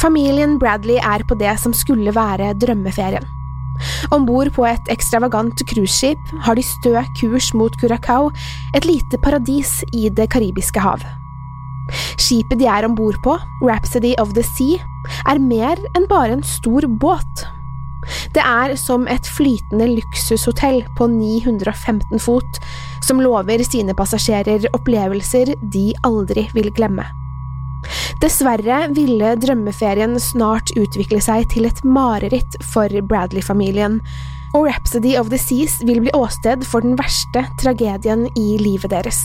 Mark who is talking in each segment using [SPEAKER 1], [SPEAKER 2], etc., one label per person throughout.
[SPEAKER 1] Familien Bradley er på det som skulle være drømmeferien. Om bord på et ekstravagant cruiseskip har de stø kurs mot Curacao, et lite paradis i Det karibiske hav. Skipet de er om bord på, Rhapsody of the Sea, er mer enn bare en stor båt. Det er som et flytende luksushotell på 915 fot, som lover sine passasjerer opplevelser de aldri vil glemme. Dessverre ville drømmeferien snart utvikle seg til et mareritt for Bradley-familien, og Rhapsody of the Seas vil bli åsted for den verste tragedien i livet deres.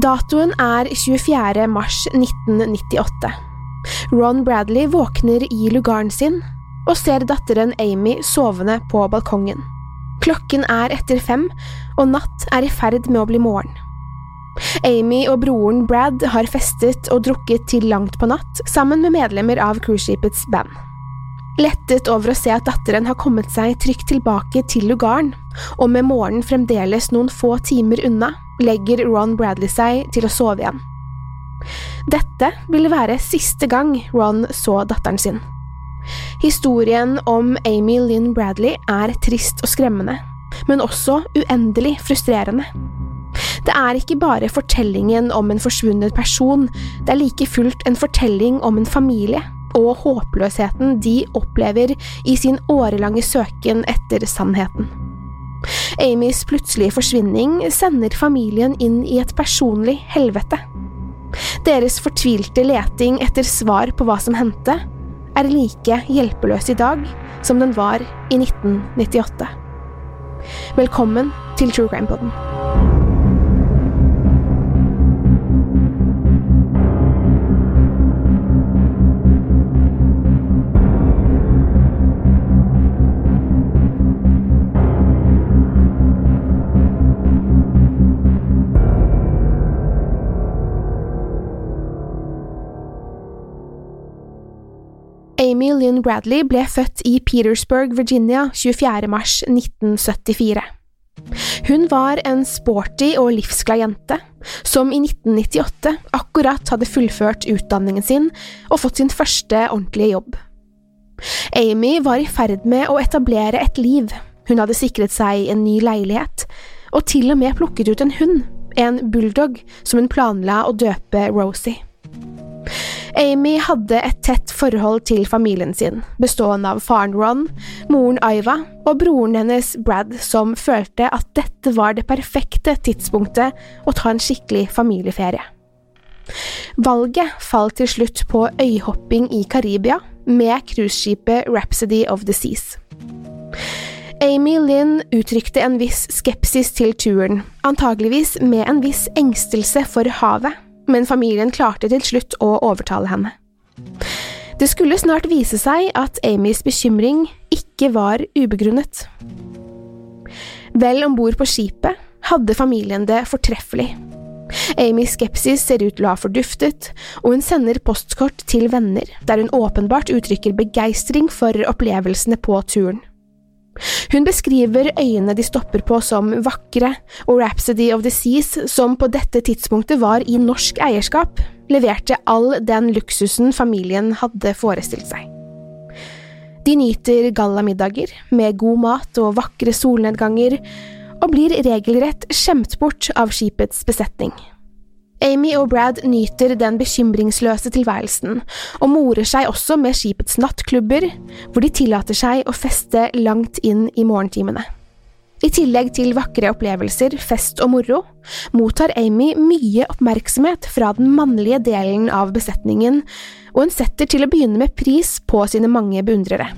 [SPEAKER 1] Datoen er 24. mars 1998. Ron Bradley våkner i lugaren sin og ser datteren Amy sovende på balkongen. Klokken er etter fem, og natt er i ferd med å bli morgen. Amy og broren Brad har festet og drukket til langt på natt, sammen med medlemmer av cruiseskipets band. Lettet over å se at datteren har kommet seg trygt tilbake til lugaren, og med morgenen fremdeles noen få timer unna, legger Ron Bradley seg til å sove igjen. Dette ville være siste gang Ron så datteren sin. Historien om Amy Lynn Bradley er trist og skremmende, men også uendelig frustrerende. Det er ikke bare fortellingen om en forsvunnet person, det er like fullt en fortelling om en familie og håpløsheten de opplever i sin årelange søken etter sannheten. Amys plutselige forsvinning sender familien inn i et personlig helvete. Deres fortvilte leting etter svar på hva som hendte, er like hjelpeløs i dag som den var i 1998. Velkommen til True Crime Poden. Amy Bradley ble født i Petersburg, Virginia 24. mars 1974. Hun var en sporty og livsglad jente, som i 1998 akkurat hadde fullført utdanningen sin og fått sin første ordentlige jobb. Amy var i ferd med å etablere et liv, hun hadde sikret seg en ny leilighet, og til og med plukket ut en hund, en bulldog, som hun planla å døpe Rosie. Amy hadde et tett forhold til familien sin, bestående av faren Ron, moren Iva og broren hennes Brad, som følte at dette var det perfekte tidspunktet å ta en skikkelig familieferie. Valget falt til slutt på øyhopping i Karibia med cruiseskipet Rhapsody of the Seas. Amy Lynn uttrykte en viss skepsis til turen, antageligvis med en viss engstelse for havet men familien klarte til slutt å overtale henne. Det skulle snart vise seg at Amys bekymring ikke var ubegrunnet. Vel om bord på skipet hadde familien det fortreffelig. Amys skepsis ser ut til å ha forduftet, og hun sender postkort til venner, der hun åpenbart uttrykker begeistring for opplevelsene på turen. Hun beskriver øyene de stopper på som vakre, og Rhapsody of the Seas, som på dette tidspunktet var i norsk eierskap, leverte all den luksusen familien hadde forestilt seg. De nyter gallamiddager med god mat og vakre solnedganger, og blir regelrett skjemt bort av skipets besetning. Amy og Brad nyter den bekymringsløse tilværelsen, og morer seg også med skipets nattklubber, hvor de tillater seg å feste langt inn i morgentimene. I tillegg til vakre opplevelser, fest og moro, mottar Amy mye oppmerksomhet fra den mannlige delen av besetningen, og hun setter til å begynne med pris på sine mange beundrere.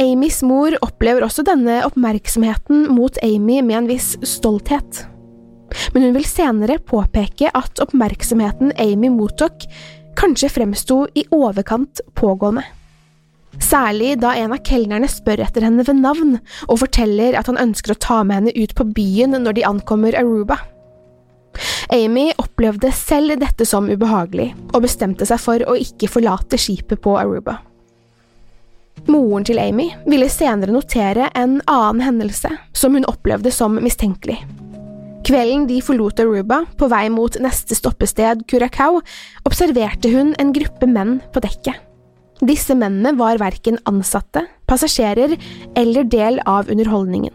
[SPEAKER 1] Amys mor opplever også denne oppmerksomheten mot Amy med en viss stolthet. Men hun vil senere påpeke at oppmerksomheten Amy mottok, kanskje fremsto i overkant pågående. Særlig da en av kelnerne spør etter henne ved navn og forteller at han ønsker å ta med henne ut på byen når de ankommer Aruba. Amy opplevde selv dette som ubehagelig, og bestemte seg for å ikke forlate skipet på Aruba. Moren til Amy ville senere notere en annen hendelse som hun opplevde som mistenkelig. Kvelden de forlot Aruba, på vei mot neste stoppested, Curacao, observerte hun en gruppe menn på dekket. Disse mennene var verken ansatte, passasjerer eller del av underholdningen.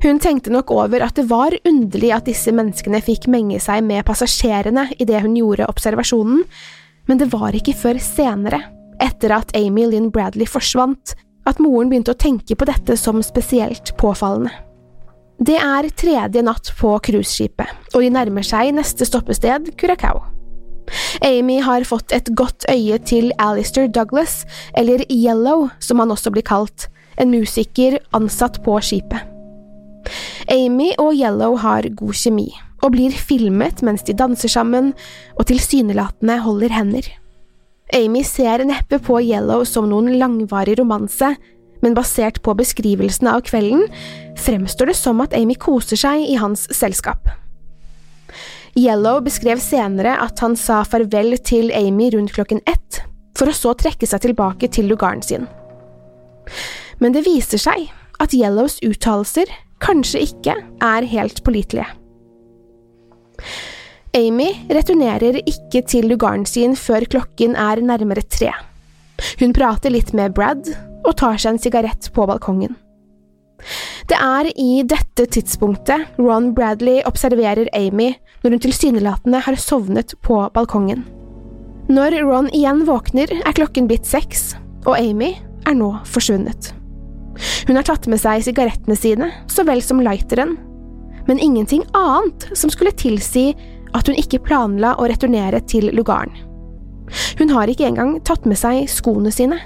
[SPEAKER 1] Hun tenkte nok over at det var underlig at disse menneskene fikk menge seg med passasjerene idet hun gjorde observasjonen, men det var ikke før senere etter at Amy Lynn Bradley forsvant, at moren begynte å tenke på dette som spesielt påfallende. Det er tredje natt på cruiseskipet, og de nærmer seg neste stoppested, Curacao. Amy har fått et godt øye til Alistair Douglas, eller Yellow som han også blir kalt, en musiker ansatt på skipet. Amy og Yellow har god kjemi, og blir filmet mens de danser sammen og tilsynelatende holder hender. Amy ser neppe på Yellow som noen langvarig romanse, men basert på beskrivelsene av kvelden fremstår det som at Amy koser seg i hans selskap. Yellow beskrev senere at han sa farvel til Amy rundt klokken ett, for å så trekke seg tilbake til lugaren sin. Men det viser seg at Yellows uttalelser kanskje ikke er helt pålitelige. Amy returnerer ikke til lugaren sin før klokken er nærmere tre. Hun prater litt med Brad og tar seg en sigarett på balkongen. Det er i dette tidspunktet Ron Bradley observerer Amy når hun tilsynelatende har sovnet på balkongen. Når Ron igjen våkner, er klokken blitt seks, og Amy er nå forsvunnet. Hun har tatt med seg sigarettene sine, så vel som lighteren, men ingenting annet som skulle tilsi at hun ikke planla å returnere til lugaren. Hun har ikke engang tatt med seg skoene sine.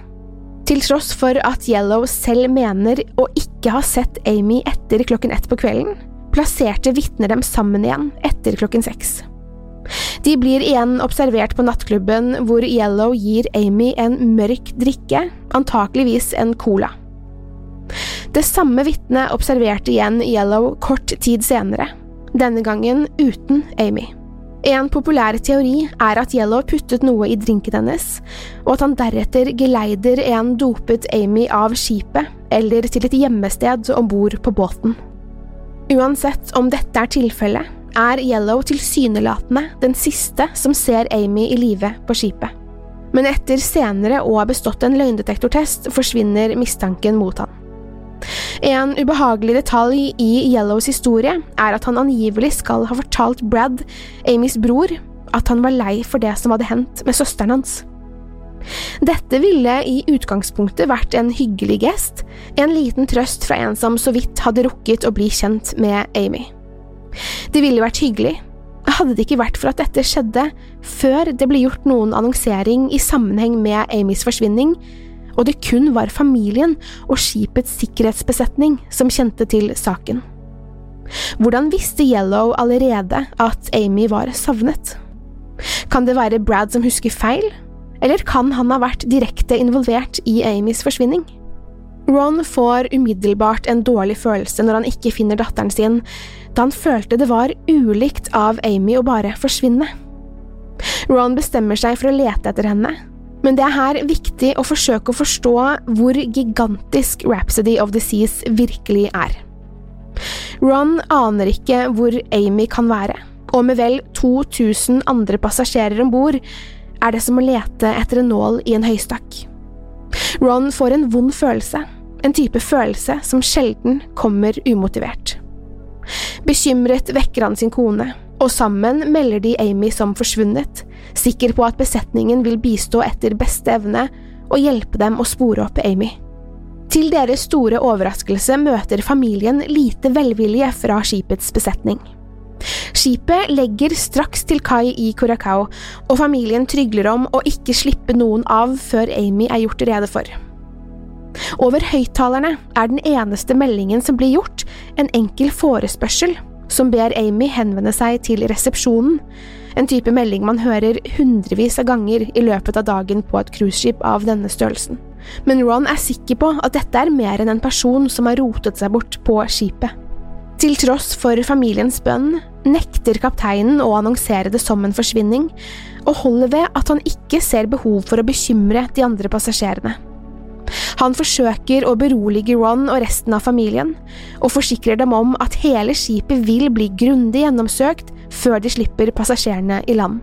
[SPEAKER 1] Til tross for at Yellow selv mener å ikke ha sett Amy etter klokken ett på kvelden, plasserte vitner dem sammen igjen etter klokken seks. De blir igjen observert på nattklubben hvor Yellow gir Amy en mørk drikke, antakeligvis en cola. Det samme vitnet observerte igjen Yellow kort tid senere, denne gangen uten Amy. En populær teori er at Yellow puttet noe i drinken hennes, og at han deretter geleider en dopet Amy av skipet eller til et gjemmested om bord på båten. Uansett om dette er tilfellet, er Yellow tilsynelatende den siste som ser Amy i live på skipet. Men etter senere å ha bestått en løgndetektortest forsvinner mistanken mot han. En ubehagelig detalj i Yellows historie er at han angivelig skal ha fortalt Brad, Amys bror, at han var lei for det som hadde hendt med søsteren hans. Dette ville i utgangspunktet vært en hyggelig gest, en liten trøst fra en som så vidt hadde rukket å bli kjent med Amy. Det ville vært hyggelig, hadde det ikke vært for at dette skjedde før det ble gjort noen annonsering i sammenheng med Amys forsvinning, og det kun var familien og skipets sikkerhetsbesetning som kjente til saken. Hvordan visste Yellow allerede at Amy var savnet? Kan det være Brad som husker feil, eller kan han ha vært direkte involvert i Amys forsvinning? Ron får umiddelbart en dårlig følelse når han ikke finner datteren sin, da han følte det var ulikt av Amy å bare forsvinne. Ron bestemmer seg for å lete etter henne, men det er her viktig å forsøke å forstå hvor gigantisk Rhapsody of the Seas virkelig er. Ron aner ikke hvor Amy kan være, og med vel 2000 andre passasjerer om bord er det som å lete etter en nål i en høystakk. Ron får en vond følelse, en type følelse som sjelden kommer umotivert. Bekymret vekker han sin kone, og sammen melder de Amy som forsvunnet, sikker på at besetningen vil bistå etter beste evne og hjelpe dem å spore opp Amy. Til deres store overraskelse møter familien lite velvilje fra skipets besetning. Skipet legger straks til kai i Curacao, og familien trygler om å ikke slippe noen av før Amy er gjort rede for. Over høyttalerne er den eneste meldingen som blir gjort, en enkel forespørsel som ber Amy henvende seg til resepsjonen, en type melding man hører hundrevis av ganger i løpet av dagen på et cruiseskip av denne størrelsen. Men Ron er sikker på at dette er mer enn en person som har rotet seg bort på skipet. Til tross for familiens bønn nekter kapteinen å annonsere det som en forsvinning, og holder ved at han ikke ser behov for å bekymre de andre passasjerene. Han forsøker å berolige Ron og resten av familien, og forsikrer dem om at hele skipet vil bli grundig gjennomsøkt før de slipper passasjerene i land.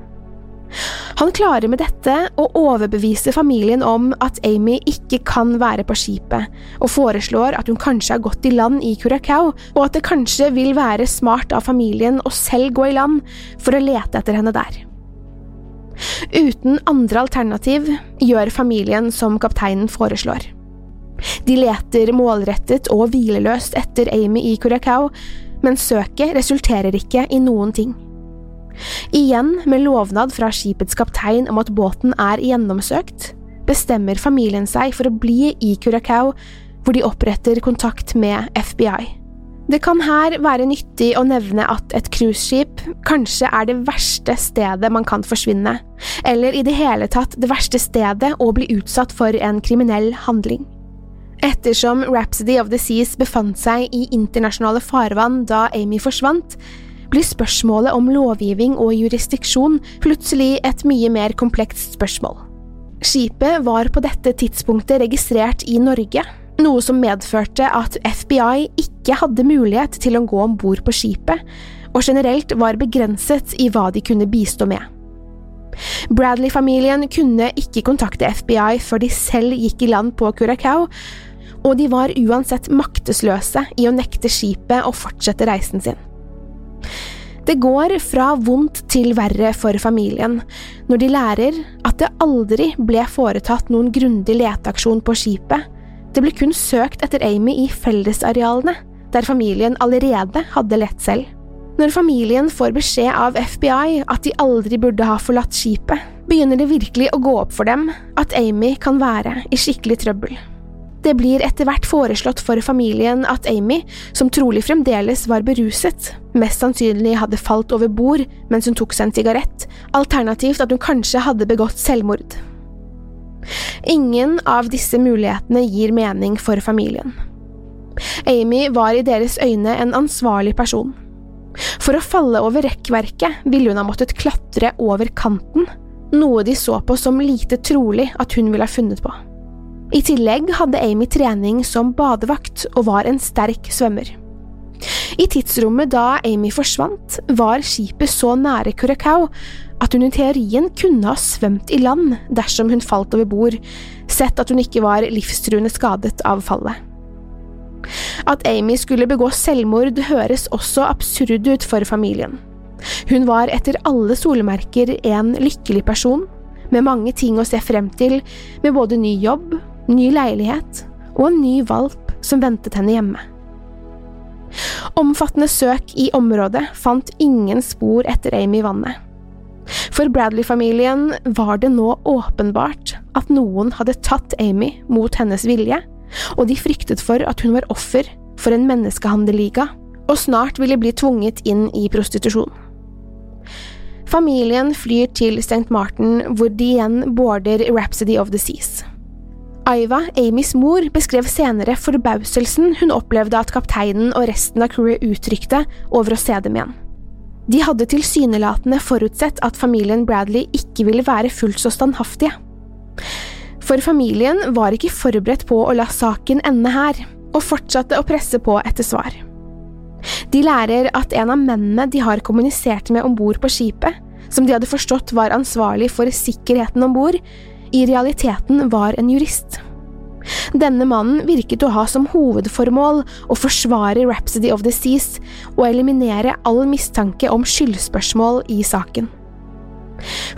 [SPEAKER 1] Han klarer med dette å overbevise familien om at Amy ikke kan være på skipet, og foreslår at hun kanskje har gått i land i Curacao, og at det kanskje vil være smart av familien å selv gå i land for å lete etter henne der. Uten andre alternativ gjør familien som kapteinen foreslår. De leter målrettet og hvileløst etter Amy i Curacao, men søket resulterer ikke i noen ting. Igjen med lovnad fra skipets kaptein om at båten er gjennomsøkt, bestemmer familien seg for å bli i Curacao, hvor de oppretter kontakt med FBI. Det kan her være nyttig å nevne at et cruiseskip kanskje er det verste stedet man kan forsvinne, eller i det hele tatt det verste stedet å bli utsatt for en kriminell handling. Ettersom Rhapsody of the Seas befant seg i internasjonale farvann da Amy forsvant, blir spørsmålet om lovgivning og jurisdiksjon plutselig et mye mer komplekst spørsmål. Skipet var på dette tidspunktet registrert i Norge, noe som medførte at FBI ikke hadde mulighet til å gå om bord på skipet, og generelt var begrenset i hva de kunne bistå med. Bradley-familien kunne ikke kontakte FBI før de selv gikk i land på Curacao, og de var uansett maktesløse i å nekte skipet å fortsette reisen sin. Det går fra vondt til verre for familien når de lærer at det aldri ble foretatt noen grundig leteaksjon på skipet, det ble kun søkt etter Amy i fellesarealene, der familien allerede hadde lett selv. Når familien får beskjed av FBI at de aldri burde ha forlatt skipet, begynner det virkelig å gå opp for dem at Amy kan være i skikkelig trøbbel. Det blir etter hvert foreslått for familien at Amy, som trolig fremdeles var beruset, mest sannsynlig hadde falt over bord mens hun tok seg en sigarett, alternativt at hun kanskje hadde begått selvmord. Ingen av disse mulighetene gir mening for familien. Amy var i deres øyne en ansvarlig person. For å falle over rekkverket ville hun ha måttet klatre over kanten, noe de så på som lite trolig at hun ville ha funnet på. I tillegg hadde Amy trening som badevakt og var en sterk svømmer. I tidsrommet da Amy forsvant, var skipet så nære Curacao at hun i teorien kunne ha svømt i land dersom hun falt over bord, sett at hun ikke var livstruende skadet av fallet. At Amy skulle begå selvmord høres også absurd ut for familien. Hun var etter alle solmerker en lykkelig person, med mange ting å se frem til, med både ny jobb, ny leilighet og en ny valp som ventet henne hjemme. Omfattende søk i området fant ingen spor etter Amy i vannet. For Bradley-familien var det nå åpenbart at noen hadde tatt Amy mot hennes vilje, og de fryktet for at hun var offer for en menneskehandelliga, og snart ville bli tvunget inn i prostitusjon. Familien flyr til St. Martin, hvor de igjen boarder Rhapsody of the Seas. Aiva, Amys mor, beskrev senere forbauselsen hun opplevde at kapteinen og resten av crewet uttrykte over å se dem igjen. De hadde tilsynelatende forutsett at familien Bradley ikke ville være fullt så standhaftige. For familien var ikke forberedt på å la saken ende her, og fortsatte å presse på etter svar. De lærer at en av mennene de har kommunisert med om bord på skipet, som de hadde forstått var ansvarlig for sikkerheten om bord, i realiteten var en jurist. Denne mannen virket å ha som hovedformål å forsvare Rhapsody of the Seas og eliminere all mistanke om skyldspørsmål i saken.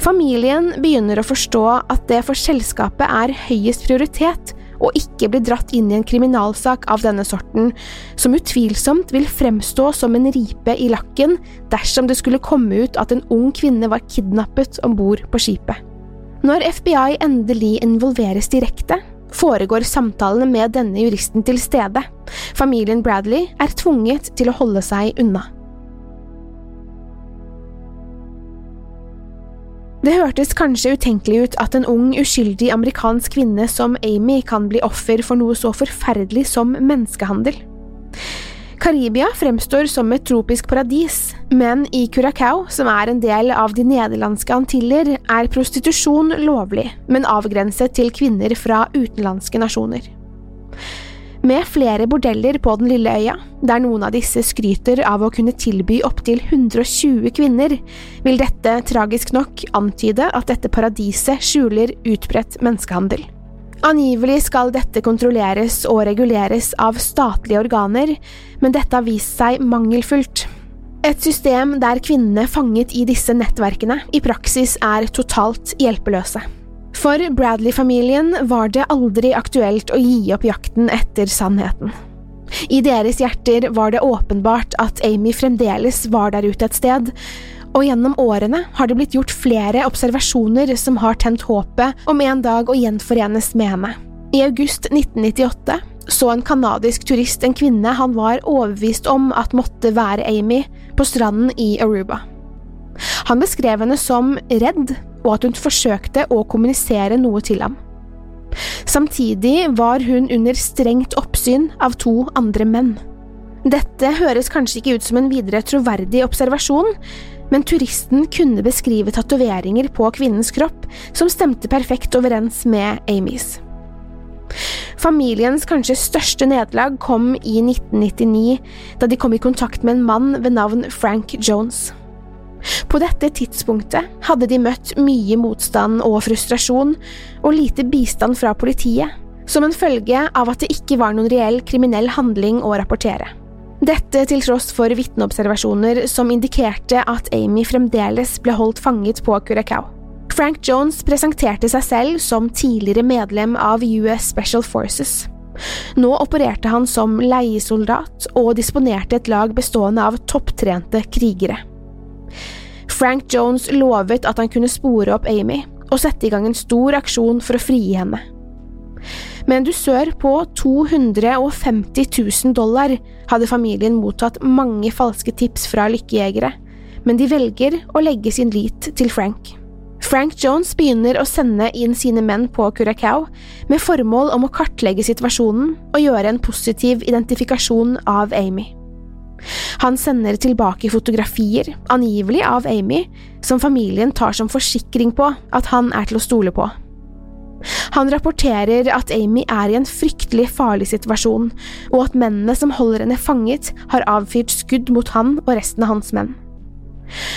[SPEAKER 1] Familien begynner å forstå at det for selskapet er høyest prioritet å ikke bli dratt inn i en kriminalsak av denne sorten, som utvilsomt vil fremstå som en ripe i lakken dersom det skulle komme ut at en ung kvinne var kidnappet om bord på skipet. Når FBI endelig involveres direkte, foregår samtalene med denne juristen til stede. Familien Bradley er tvunget til å holde seg unna. Det hørtes kanskje utenkelig ut at en ung, uskyldig amerikansk kvinne som Amy kan bli offer for noe så forferdelig som menneskehandel. Karibia fremstår som et tropisk paradis, men i Curacao, som er en del av de nederlandske antiller, er prostitusjon lovlig, men avgrenset til kvinner fra utenlandske nasjoner. Med flere bordeller på den lille øya, der noen av disse skryter av å kunne tilby opptil 120 kvinner, vil dette tragisk nok antyde at dette paradiset skjuler utbredt menneskehandel. Angivelig skal dette kontrolleres og reguleres av statlige organer, men dette har vist seg mangelfullt. Et system der kvinnene fanget i disse nettverkene i praksis er totalt hjelpeløse. For Bradley-familien var det aldri aktuelt å gi opp jakten etter sannheten. I deres hjerter var det åpenbart at Amy fremdeles var der ute et sted, og gjennom årene har det blitt gjort flere observasjoner som har tent håpet om en dag å gjenforenes med henne. I august 1998 så en canadisk turist en kvinne han var overbevist om at måtte være Amy, på stranden i Aruba. Han beskrev henne som redd og at hun forsøkte å kommunisere noe til ham. Samtidig var hun under strengt oppsyn av to andre menn. Dette høres kanskje ikke ut som en videre troverdig observasjon, men turisten kunne beskrive tatoveringer på kvinnens kropp som stemte perfekt overens med Amys. Familiens kanskje største nederlag kom i 1999, da de kom i kontakt med en mann ved navn Frank Jones. På dette tidspunktet hadde de møtt mye motstand og frustrasjon, og lite bistand fra politiet, som en følge av at det ikke var noen reell kriminell handling å rapportere. Dette til tross for vitneobservasjoner som indikerte at Amy fremdeles ble holdt fanget på Curacao. Frank Jones presenterte seg selv som tidligere medlem av US Special Forces. Nå opererte han som leiesoldat og disponerte et lag bestående av topptrente krigere. Frank Jones lovet at han kunne spore opp Amy og sette i gang en stor aksjon for å frigi henne. Med en dusør på 250 000 dollar hadde familien mottatt mange falske tips fra lykkejegere, men de velger å legge sin lit til Frank. Frank Jones begynner å sende inn sine menn på Curacao med formål om å kartlegge situasjonen og gjøre en positiv identifikasjon av Amy. Han sender tilbake fotografier, angivelig av Amy, som familien tar som forsikring på at han er til å stole på. Han rapporterer at Amy er i en fryktelig farlig situasjon, og at mennene som holder henne fanget, har avfyrt skudd mot han og resten av hans menn.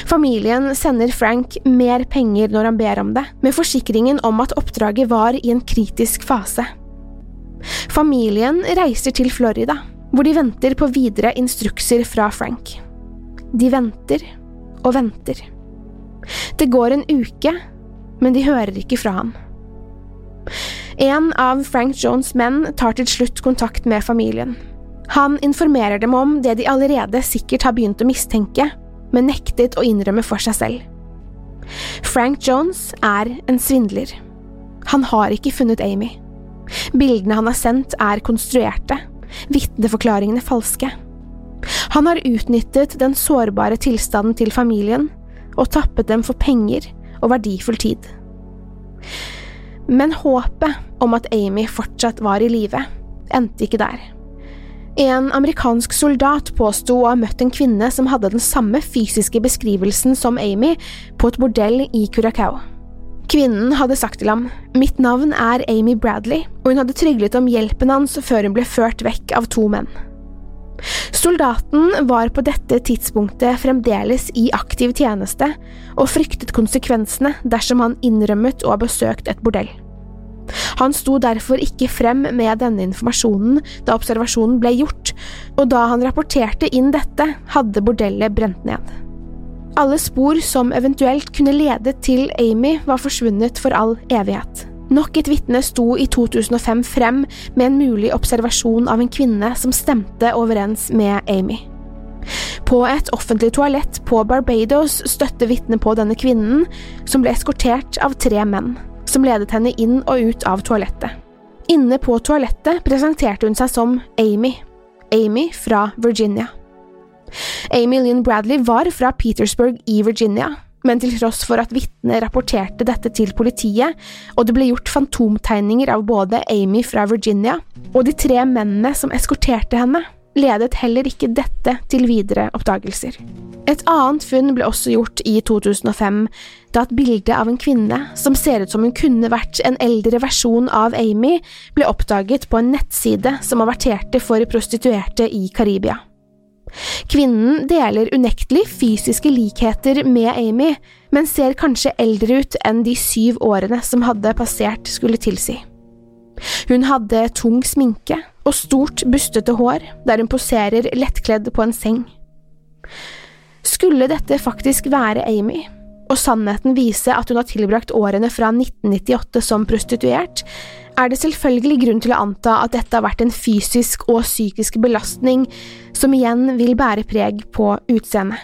[SPEAKER 1] Familien sender Frank mer penger når han ber om det, med forsikringen om at oppdraget var i en kritisk fase. Familien reiser til Florida, hvor de venter på videre instrukser fra Frank. De venter og venter. Det går en uke, men de hører ikke fra ham. En av Frank Jones' menn tar til slutt kontakt med familien. Han informerer dem om det de allerede sikkert har begynt å mistenke, men nektet å innrømme for seg selv. Frank Jones er en svindler. Han har ikke funnet Amy. Bildene han har sendt, er konstruerte, vitneforklaringene falske. Han har utnyttet den sårbare tilstanden til familien og tappet dem for penger og verdifull tid. Men håpet om at Amy fortsatt var i live, endte ikke der. En amerikansk soldat påsto å ha møtt en kvinne som hadde den samme fysiske beskrivelsen som Amy, på et bordell i Curacao. Kvinnen hadde sagt til ham mitt navn er Amy Bradley, og hun hadde tryglet om hjelpen hans før hun ble ført vekk av to menn. Soldaten var på dette tidspunktet fremdeles i aktiv tjeneste og fryktet konsekvensene dersom han innrømmet å ha besøkt et bordell. Han sto derfor ikke frem med denne informasjonen da observasjonen ble gjort, og da han rapporterte inn dette, hadde bordellet brent ned. Alle spor som eventuelt kunne lede til Amy, var forsvunnet for all evighet. Nok et vitne sto i 2005 frem med en mulig observasjon av en kvinne som stemte overens med Amy. På et offentlig toalett på Barbados støtte vitnet på denne kvinnen, som ble eskortert av tre menn, som ledet henne inn og ut av toalettet. Inne på toalettet presenterte hun seg som Amy. Amy fra Virginia. Amy Lynn Bradley var fra Petersburg i Virginia, men til tross for at vitnet rapporterte dette til politiet, og det ble gjort fantomtegninger av både Amy fra Virginia og de tre mennene som eskorterte henne, ledet heller ikke dette til videre oppdagelser. Et annet funn ble også gjort i 2005, da et bilde av en kvinne som ser ut som hun kunne vært en eldre versjon av Amy, ble oppdaget på en nettside som averterte for prostituerte i Karibia. Kvinnen deler unektelig fysiske likheter med Amy, men ser kanskje eldre ut enn de syv årene som hadde passert skulle tilsi. Hun hadde tung sminke og stort, bustete hår, der hun poserer lettkledd på en seng. Skulle dette faktisk være Amy, og sannheten vise at hun har tilbrakt årene fra 1998 som prostituert, er det selvfølgelig grunn til å anta at dette har vært en fysisk og psykisk belastning som igjen vil bære preg på utseendet.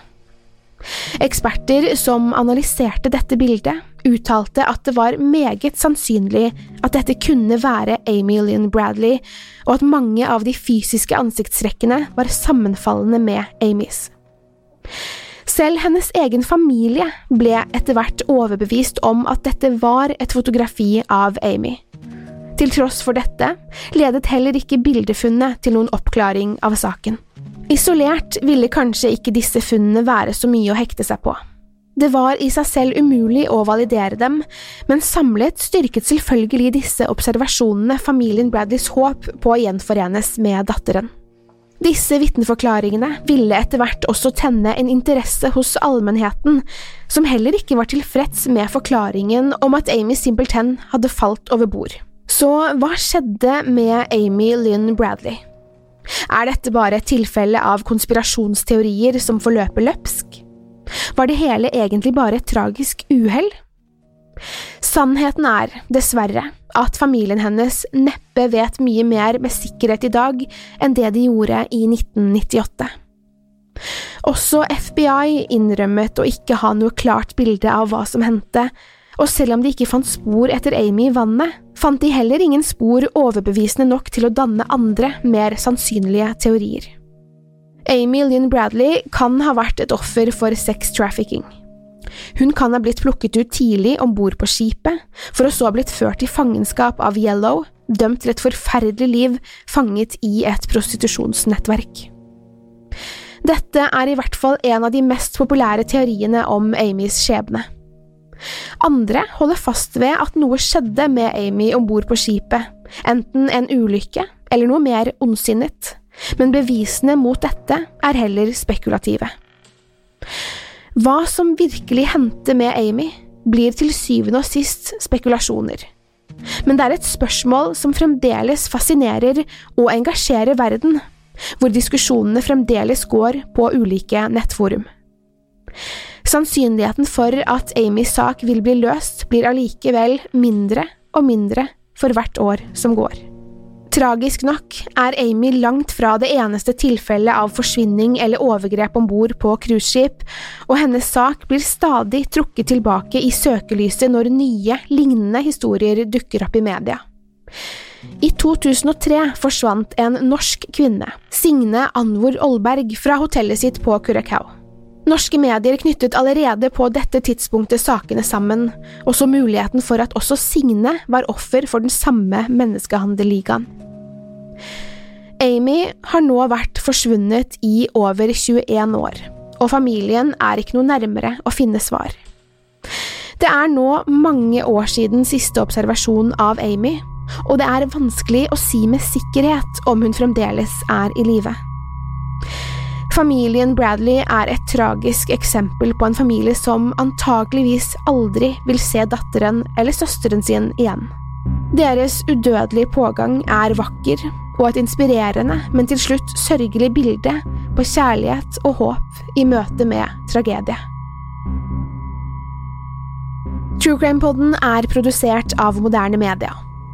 [SPEAKER 1] Eksperter som analyserte dette bildet, uttalte at det var meget sannsynlig at dette kunne være Amy Lynn Bradley, og at mange av de fysiske ansiktstrekkene var sammenfallende med Amys. Selv hennes egen familie ble etter hvert overbevist om at dette var et fotografi av Amy. Til tross for dette ledet heller ikke bildefunnet til noen oppklaring av saken. Isolert ville kanskje ikke disse funnene være så mye å hekte seg på. Det var i seg selv umulig å validere dem, men samlet styrket selvfølgelig disse observasjonene familien Bradleys håp på å gjenforenes med datteren. Disse vitneforklaringene ville etter hvert også tenne en interesse hos allmennheten, som heller ikke var tilfreds med forklaringen om at Amy Simpleton hadde falt over bord. Så hva skjedde med Amy Lynn Bradley? Er dette bare et tilfelle av konspirasjonsteorier som får løpe løpsk? Var det hele egentlig bare et tragisk uhell? Sannheten er, dessverre, at familien hennes neppe vet mye mer med sikkerhet i dag enn det de gjorde i 1998. Også FBI innrømmet å ikke ha noe klart bilde av hva som hendte, og selv om de ikke fant spor etter Amy i vannet, fant de heller ingen spor overbevisende nok til å danne andre, mer sannsynlige teorier. Amy Lynn Bradley kan ha vært et offer for sex trafficking. Hun kan ha blitt plukket ut tidlig om bord på skipet, for å så ha blitt ført i fangenskap av Yellow, dømt til et forferdelig liv fanget i et prostitusjonsnettverk. Dette er i hvert fall en av de mest populære teoriene om Amys skjebne. Andre holder fast ved at noe skjedde med Amy om bord på skipet, enten en ulykke eller noe mer ondsinnet, men bevisene mot dette er heller spekulative. Hva som virkelig hendte med Amy, blir til syvende og sist spekulasjoner. Men det er et spørsmål som fremdeles fascinerer og engasjerer verden, hvor diskusjonene fremdeles går på ulike nettforum. Sannsynligheten for at Amys sak vil bli løst, blir allikevel mindre og mindre for hvert år som går. Tragisk nok er Amy langt fra det eneste tilfellet av forsvinning eller overgrep om bord på cruiseskip, og hennes sak blir stadig trukket tilbake i søkelyset når nye, lignende historier dukker opp i media. I 2003 forsvant en norsk kvinne, Signe Anvor Olberg, fra hotellet sitt på Curacao. Norske medier knyttet allerede på dette tidspunktet sakene sammen, og så muligheten for at også Signe var offer for den samme menneskehandelligaen. Amy har nå vært forsvunnet i over 21 år, og familien er ikke noe nærmere å finne svar. Det er nå mange år siden siste observasjon av Amy, og det er vanskelig å si med sikkerhet om hun fremdeles er i live. Familien Bradley er et tragisk eksempel på en familie som antageligvis aldri vil se datteren eller søsteren sin igjen. Deres udødelige pågang er vakker og et inspirerende, men til slutt sørgelig bilde på kjærlighet og håp i møte med tragedie. True Crime-podden er produsert av moderne media.